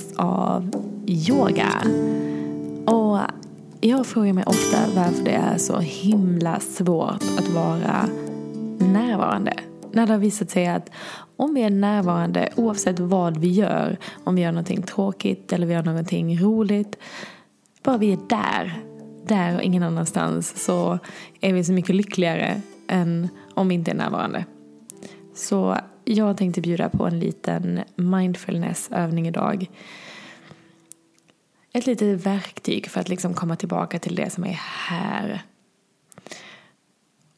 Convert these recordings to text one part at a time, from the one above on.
liten av yoga. Och jag frågar mig ofta varför det är så himla svårt att vara närvarande. När det har visat sig att om vi är närvarande oavsett vad vi gör, om vi gör någonting tråkigt eller vi gör någonting roligt, bara vi är där, där och ingen annanstans så är vi så mycket lyckligare än om vi inte är närvarande. Så jag tänkte bjuda på en liten mindfulnessövning idag. Ett litet verktyg för att liksom komma tillbaka till det som är här.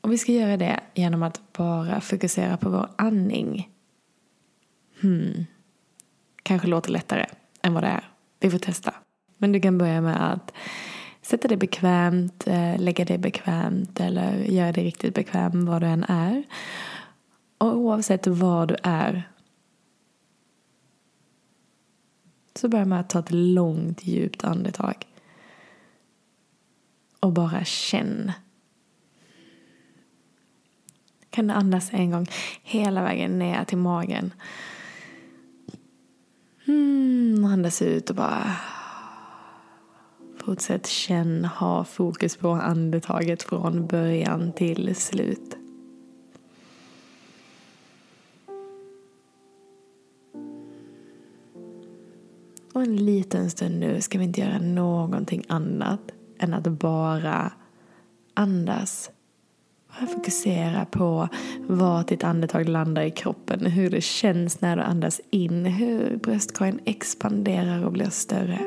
Och vi ska göra det genom att bara fokusera på vår andning. Hmm. Kanske låter lättare än vad det är. Vi får testa. Men du kan börja med att sätta dig bekvämt, eh, lägga dig bekvämt eller göra dig riktigt bekväm var du än är. Oavsett var du är så börja med att ta ett långt djupt andetag. Och bara känn. Kan du andas en gång hela vägen ner till magen. Mm, andas ut och bara fortsätt känn, ha fokus på andetaget från början till slut. En liten stund nu ska vi inte göra någonting annat än att bara andas. Bara fokusera på var ditt andetag landar i kroppen, hur det känns när du andas in, hur bröstkorgen expanderar och blir större.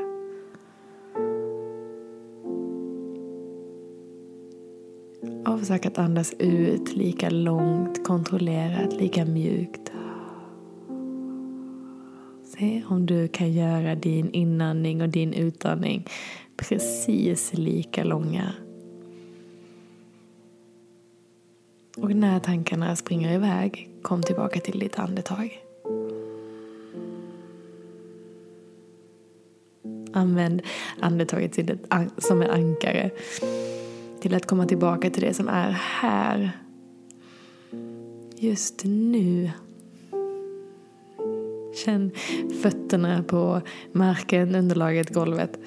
Och försök att andas ut lika långt, kontrollerat, lika mjukt. Se om du kan göra din inandning och din utandning precis lika långa. Och när tankarna springer iväg, kom tillbaka till ditt andetag. Använd andetaget som ett ankare till att komma tillbaka till det som är här. Just nu. Känn fötterna på marken, underlaget, golvet.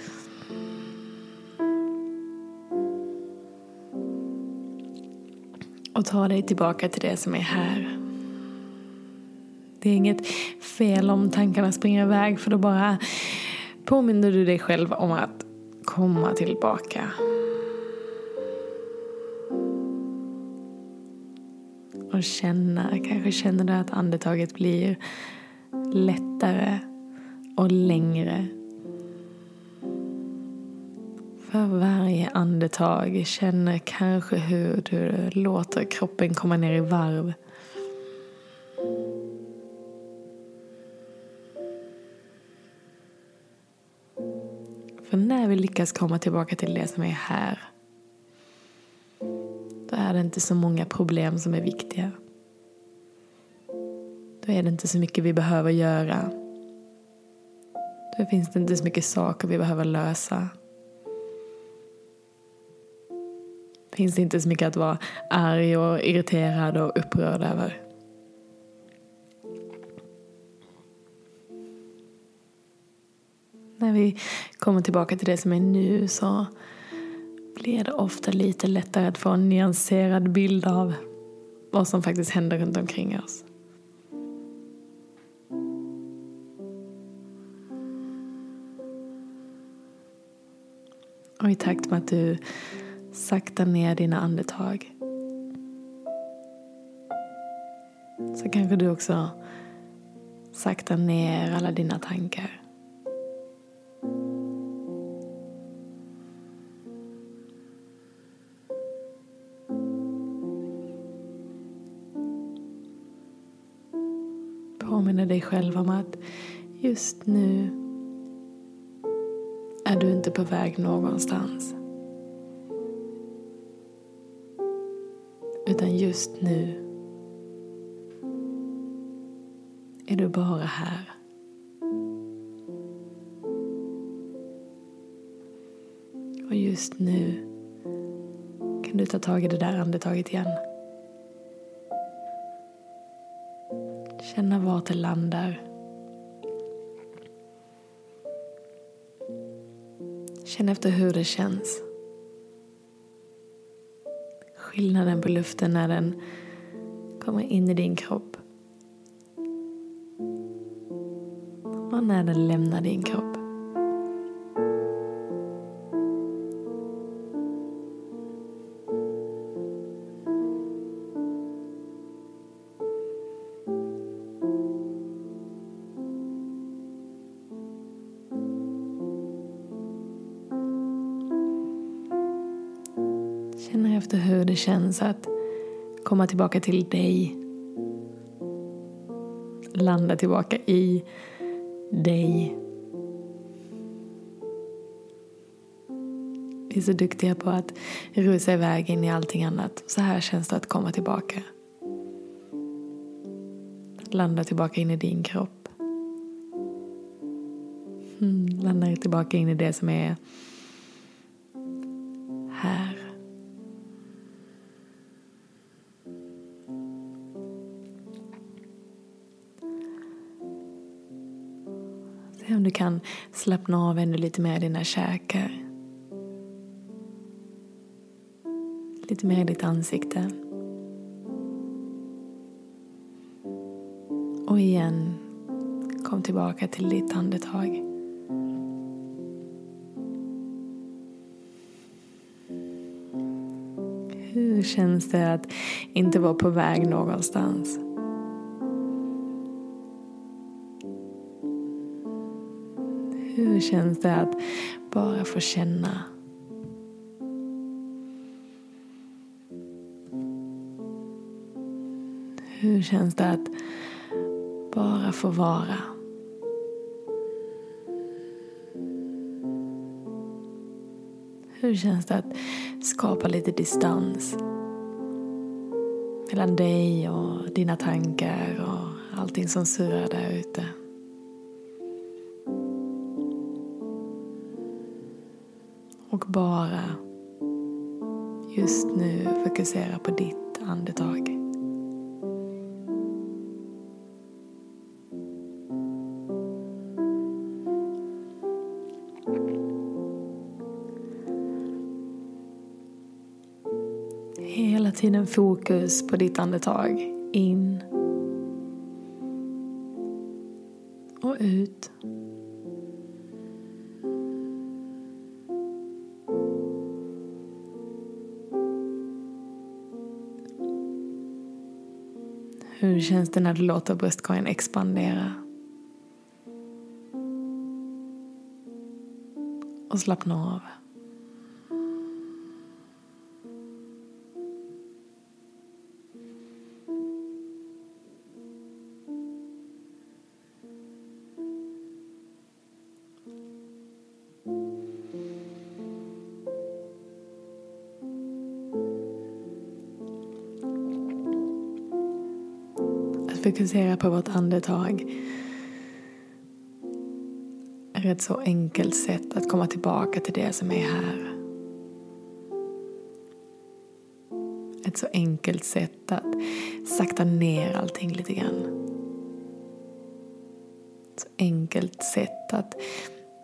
Och ta dig tillbaka till det som är här. Det är inget fel om tankarna springer iväg för då bara påminner du dig själv om att komma tillbaka. Och känna, kanske känner du att andetaget blir lättare och längre. För varje andetag känner kanske hur du låter kroppen komma ner i varv. För när vi lyckas komma tillbaka till det som är här då är det inte så många problem som är viktiga. Då är det inte så mycket vi behöver göra. Då finns det inte så mycket saker vi behöver lösa. Finns det inte så mycket att vara arg och irriterad och upprörd över. När vi kommer tillbaka till det som är nu så blir det ofta lite lättare att få en nyanserad bild av vad som faktiskt händer runt omkring oss. Och i takt med att du saktar ner dina andetag så kanske du också saktar ner alla dina tankar. Påminner dig själv om att just nu är du inte på väg någonstans. Utan just nu är du bara här. Och just nu kan du ta tag i det där andetaget igen. Känna vart det landar. Känn efter hur det känns. Skillnaden på luften när den kommer in i din kropp. Och när den lämnar din kropp. Känner efter hur det känns att komma tillbaka till dig. Landa tillbaka i dig. Vi är så duktiga på att rusa iväg in i allting annat. Så här känns det att komma tillbaka. Landa tillbaka in i din kropp. Mm, landa tillbaka in i det som är här. Se om du kan slappna av ännu lite mer i dina käkar. Lite mer i ditt ansikte. Och igen, kom tillbaka till ditt andetag. Hur känns det att inte vara på väg någonstans? Känns det att bara få känna? Hur känns det att bara få vara? Hur känns det att skapa lite distans mellan dig och dina tankar och allting som surrar där ute? Och bara just nu fokusera på ditt andetag. Hela tiden fokus på ditt andetag. In. Och ut. Hur känns det när du låter bröstkorgen expandera? Och slappna av. fokusera på vårt andetag är ett så enkelt sätt att komma tillbaka till det som är här. Ett så enkelt sätt att sakta ner allting lite grann. Ett så enkelt sätt att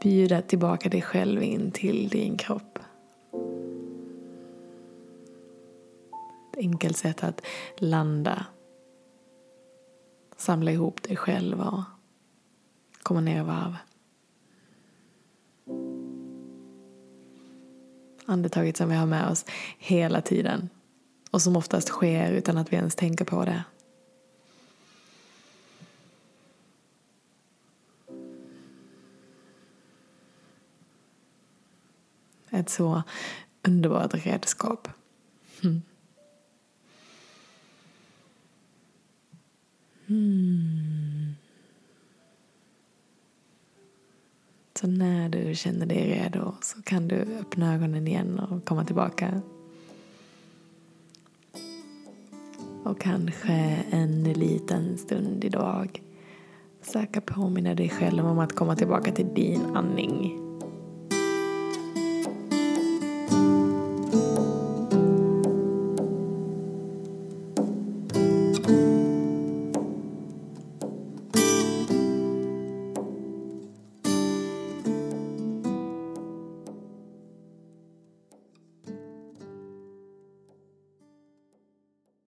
bjuda tillbaka dig själv in till din kropp. Ett enkelt sätt att landa samla ihop dig själv och komma ner i varv. Andetaget som vi har med oss hela tiden och som oftast sker utan att vi ens tänker på det. Ett så underbart redskap. Mm. Mm. Så när du känner dig redo så kan du öppna ögonen igen och komma tillbaka. Och kanske en liten stund idag försöka påminna dig själv om att komma tillbaka till din andning.